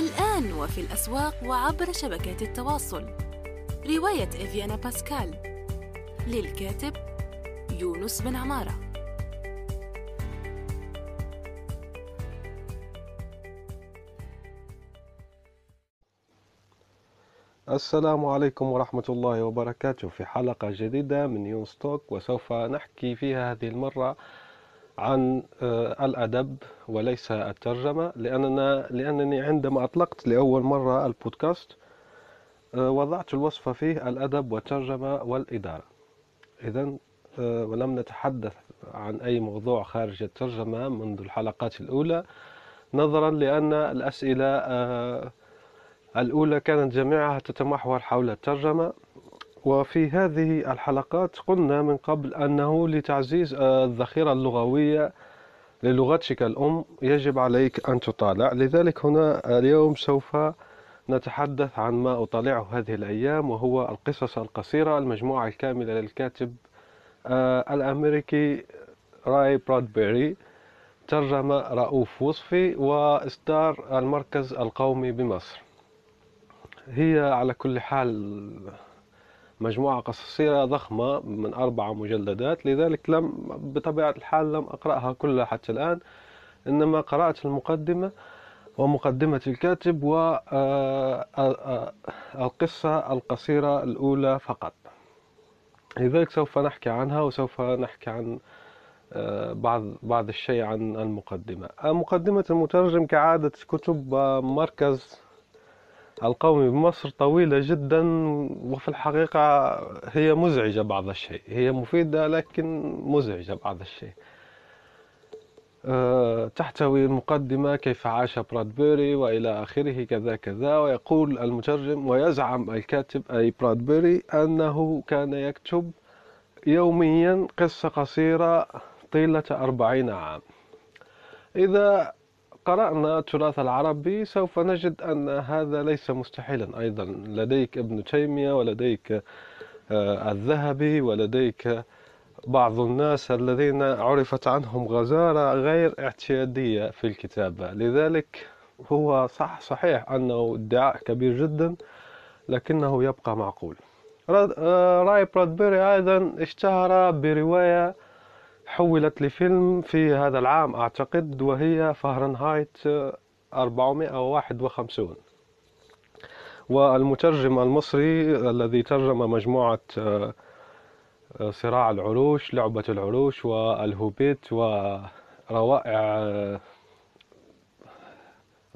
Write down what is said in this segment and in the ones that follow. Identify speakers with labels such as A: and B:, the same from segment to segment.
A: الآن وفي الأسواق وعبر شبكات التواصل. رواية إفيانا باسكال. للكاتب يونس بن عمارة.
B: السلام عليكم ورحمة الله وبركاته. في حلقة جديدة من يونس توك وسوف نحكي فيها هذه المرة عن آه، الأدب وليس الترجمة لأننا لأنني عندما أطلقت لأول مرة البودكاست آه، وضعت الوصفة فيه الأدب والترجمة والإدارة. إذا آه، ولم نتحدث عن أي موضوع خارج الترجمة منذ الحلقات الأولى نظرا لأن الأسئلة الأولى كانت جميعها تتمحور حول الترجمة وفي هذه الحلقات قلنا من قبل أنه لتعزيز الذخيرة اللغوية للغتك الأم يجب عليك أن تطالع. لذلك هنا اليوم سوف نتحدث عن ما أطالعه هذه الأيام وهو القصص القصيرة المجموعة الكاملة للكاتب آه، الأمريكي راي برادبيري ترجم رؤوف وصفي وإصدار المركز القومي بمصر. هي على كل حال مجموعة قصصية ضخمة من أربع مجلدات لذلك لم بطبيعة الحال لم أقرأها كلها حتى الآن إنما قرأت المقدمة ومقدمة الكاتب والقصة آه، آه، القصيرة الأولى فقط. لذلك سوف نحكي عنها وسوف نحكي عن آه، بعض بعض الشيء عن المقدمة. مقدمة المترجم كعادة كتب مركز القومي بمصر طويلة جدا وفي الحقيقة هي مزعجة بعض الشيء. هي مفيدة لكن مزعجة بعض الشيء. أه تحتوي المقدمة كيف عاش برادبيري وإلى آخره كذا كذا ويقول المترجم ويزعم الكاتب أي برادبيري أنه كان يكتب يوميا قصة قصيرة طيلة أربعين عام. إذا قرأنا التراث العربي سوف نجد أن هذا ليس مستحيلا. أيضا لديك ابن تيمية ولديك آه، الذهبي ولديك بعض الناس الذين عرفت عنهم غزارة غير اعتيادية في الكتابة لذلك هو صح صحيح أنه ادعاء كبير جدا لكنه يبقى معقول. آه، رأي برادبيري أيضا اشتهر برواية حولت لفيلم في هذا العام أعتقد وهي فهرنهايت 451 والمترجم المصري الذي ترجم مجموعة آه، صراع العروش لعبة العروش والهوبيت وروائع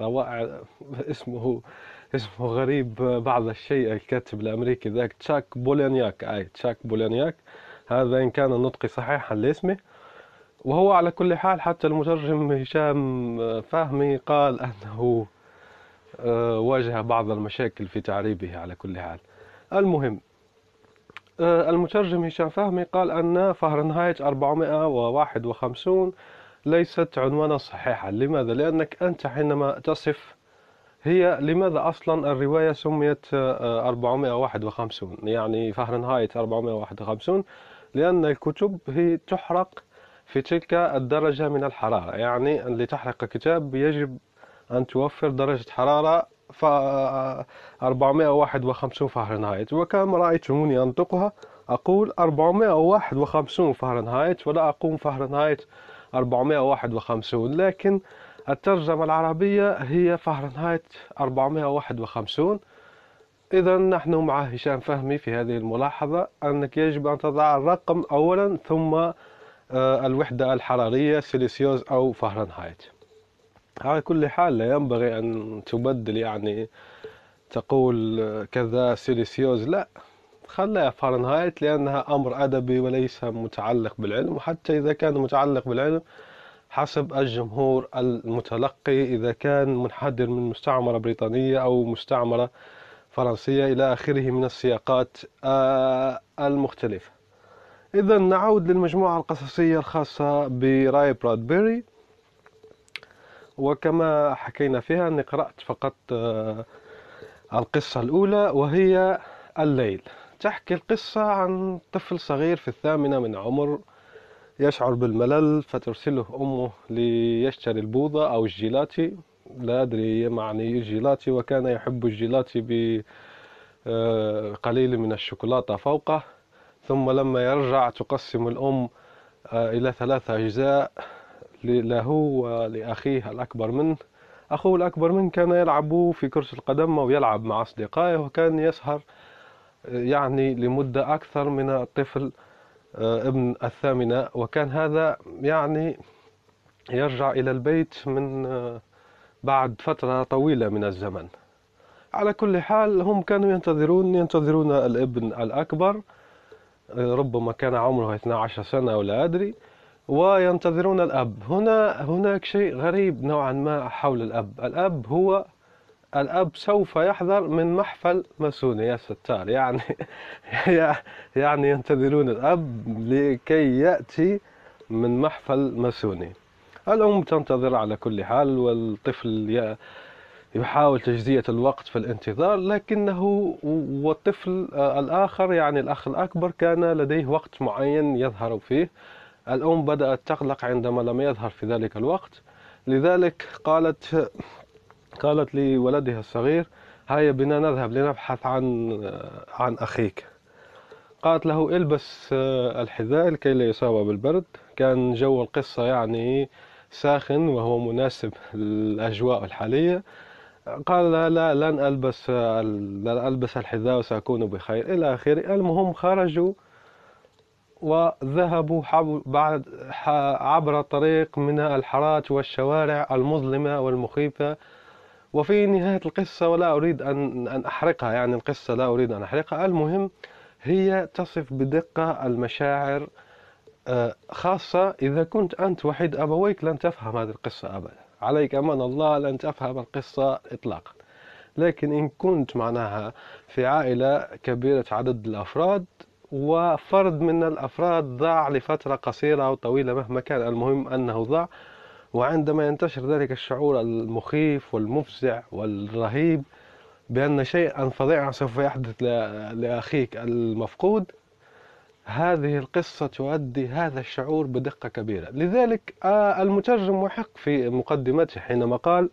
B: روائع اسمه اسمه غريب بعض الشيء الكاتب الأمريكي ذاك تشاك بولينياك أي تشاك بولينياك. هذا إن كان النطق صحيحا لاسمه. وهو على كل حال حتى المترجم هشام فهمي قال أنه آه، واجه بعض المشاكل في تعريبه على كل حال. المهم آه، المترجم هشام فهمي قال أن فهرنهايت 451 ليست عنوانا صحيحا. لماذا؟ لأنك أنت حينما تصف هي لماذا أصلا الرواية سميت 451 آه، يعني فهرنهايت 451 لأن الكتب هي تحرق في تلك الدرجة من الحرارة. يعني لتحرق كتاب يجب أن توفر درجة حرارة ف 451 فهرنهايت. وكما رأيتموني أنطقها؟ أقول 451 فهرنهايت ولا أقوم فهرنهايت 451 لكن الترجمة العربية هي فهرنهايت 451 إذا نحن مع هشام فهمي في هذه الملاحظة أنك يجب أن تضع الرقم أولا ثم آه، الوحدة الحرارية سيليسيوز أو فهرنهايت. على كل حال لا ينبغي أن تبدل يعني تقول كذا سيليسيوز لا. خليها فهرنهايت لأنها أمر أدبي وليس متعلق بالعلم. وحتى إذا كان متعلق بالعلم حسب الجمهور المتلقي إذا كان منحدر من مستعمرة بريطانية أو مستعمرة فرنسية إلى آخره من السياقات آه، المختلفة. إذا نعود للمجموعة القصصية الخاصة برأي برادبيري. وكما حكينا فيها أني قرأت فقط آه، القصة الأولى وهي الليل. تحكي القصة عن طفل صغير في الثامنة من عمر يشعر بالملل فترسله أمه ليشتري البوظة أو الجيلاتي. لا أدري معني جيلاتي وكان يحب الجيلاتي بقليل من الشوكولاتة فوقه. ثم لما يرجع تقسم الأم آه، إلى ثلاثة أجزاء له ولأخيه الأكبر منه. أخوه الأكبر منه كان يلعب في كرة القدم ويلعب مع أصدقائه وكان يسهر يعني لمدة أكثر من الطفل آه، ابن الثامنة. وكان هذا يعني يرجع إلى البيت من آه، بعد فترة طويلة من الزمن. على كل حال هم كانوا ينتظرون ينتظرون الابن الأكبر ربما كان عمره 12 سنة ولا أدري وينتظرون الأب. هنا هناك شيء غريب نوعا ما حول الأب. الأب هو الأب سوف يحضر من محفل ماسوني يا ستار. يعني يعني ينتظرون الأب لكي يأتي من محفل ماسوني. الأم تنتظر على كل حال والطفل يحاول تجزية الوقت في الانتظار لكنه والطفل الآخر يعني الأخ الأكبر كان لديه وقت معين يظهر فيه. الأم بدأت تقلق عندما لم يظهر في ذلك الوقت. لذلك قالت قالت لولدها الصغير هيا بنا نذهب لنبحث عن عن أخيك. قالت له البس الحذاء لكي لا يصاب بالبرد. كان جو القصة يعني ساخن وهو مناسب للأجواء الحالية. قال لا, لا لن ألبس لن ألبس الحذاء وسأكون بخير. إلى آخره. المهم خرجوا وذهبوا بعد عبر طريق من الحارات والشوارع المظلمة والمخيفة. وفي نهاية القصة ولا أريد أن أن أحرقها يعني القصة لا أريد أن أحرقها. المهم هي تصف بدقة المشاعر خاصة إذا كنت أنت وحيد أبويك لن تفهم هذه القصة أبدا. عليك أمان الله لن تفهم القصة إطلاقا. لكن إن كنت معناها في عائلة كبيرة عدد الأفراد وفرد من الأفراد ضاع لفترة قصيرة أو طويلة مهما كان المهم أنه ضاع. وعندما ينتشر ذلك الشعور المخيف والمفزع والرهيب بأن شيئا فظيعا سوف يحدث لأخيك المفقود هذه القصة تؤدي هذا الشعور بدقة كبيرة. لذلك آه، المترجم محق في مقدمته حينما قال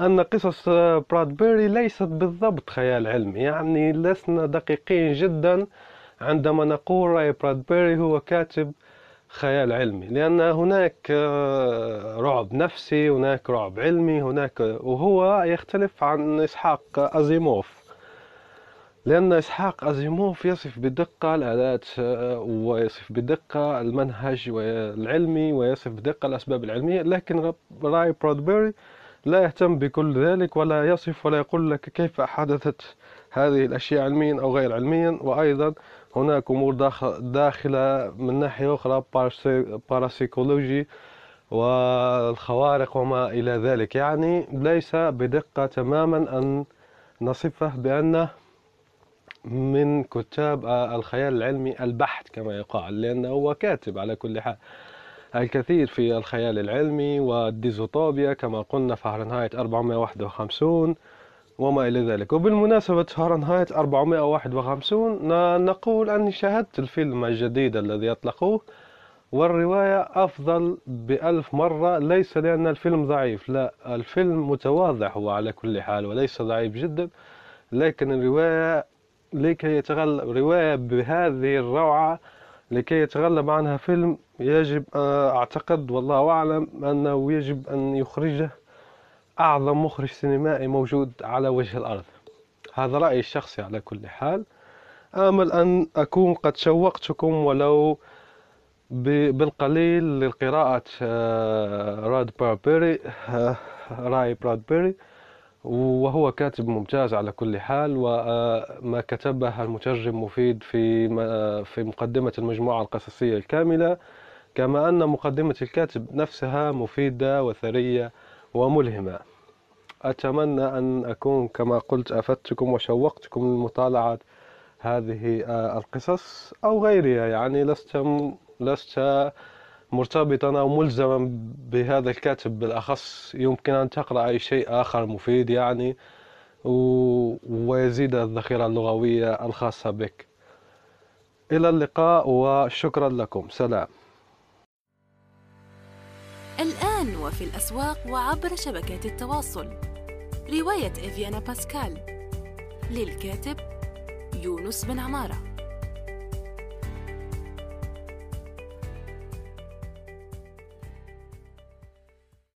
B: أن قصص برادبيري ليست بالضبط خيال علمي. يعني لسنا دقيقين جدا عندما نقول رأي برادبيري هو كاتب خيال علمي. لأن هناك آه، رعب نفسي هناك رعب علمي هناك وهو يختلف عن إسحاق أزيموف. لأن إسحاق أزيموف يصف بدقة الآلات آه، ويصف بدقة المنهج العلمي ويصف بدقة الأسباب العلمية لكن راي برادبيري لا يهتم بكل ذلك ولا يصف ولا يقول لك كيف حدثت هذه الأشياء علميا أو غير علميا. وأيضا هناك أمور داخلة من ناحية أخرى باراسيكولوجي والخوارق وما إلى ذلك. يعني ليس بدقة تماما أن نصفه بأنه من كتاب الخيال العلمي البحت كما يقال لأنه هو كاتب على كل حال. الكثير في الخيال العلمي والديزوطوبيا كما قلنا فahrenheit 451 وما إلى ذلك. وبالمناسبة فahrenheit 451 نقول أني شاهدت الفيلم الجديد الذي أطلقوه والرواية أفضل بألف مرة ليس لأن الفيلم ضعيف لا الفيلم متواضع هو على كل حال وليس ضعيف جدا لكن الرواية لكي يتغلب رواية بهذه الروعة لكي يتغلب عنها فيلم يجب أعتقد والله أعلم أنه يجب أن يخرجه أعظم مخرج سينمائي موجود على وجه الأرض. هذا رأيي الشخصي على كل حال. آمل أن أكون قد شوقتكم ولو بالقليل لقراءة آه، راد آه، رأي برادبيري وهو كاتب ممتاز على كل حال وما كتبه المترجم مفيد في في مقدمة المجموعة القصصية الكاملة كما أن مقدمة الكاتب نفسها مفيدة وثرية وملهمة. أتمنى أن أكون كما قلت أفدتكم وشوقتكم لمطالعة هذه القصص أو غيرها يعني لست لست مرتبطا أو ملزما بهذا الكاتب بالأخص يمكن أن تقرأ أي شيء آخر مفيد يعني ويزيد الذخيرة اللغوية الخاصة بك. إلى اللقاء وشكرا لكم. سلام.
A: الآن وفي الأسواق وعبر شبكات التواصل. رواية إفيانا باسكال للكاتب يونس بن عمارة.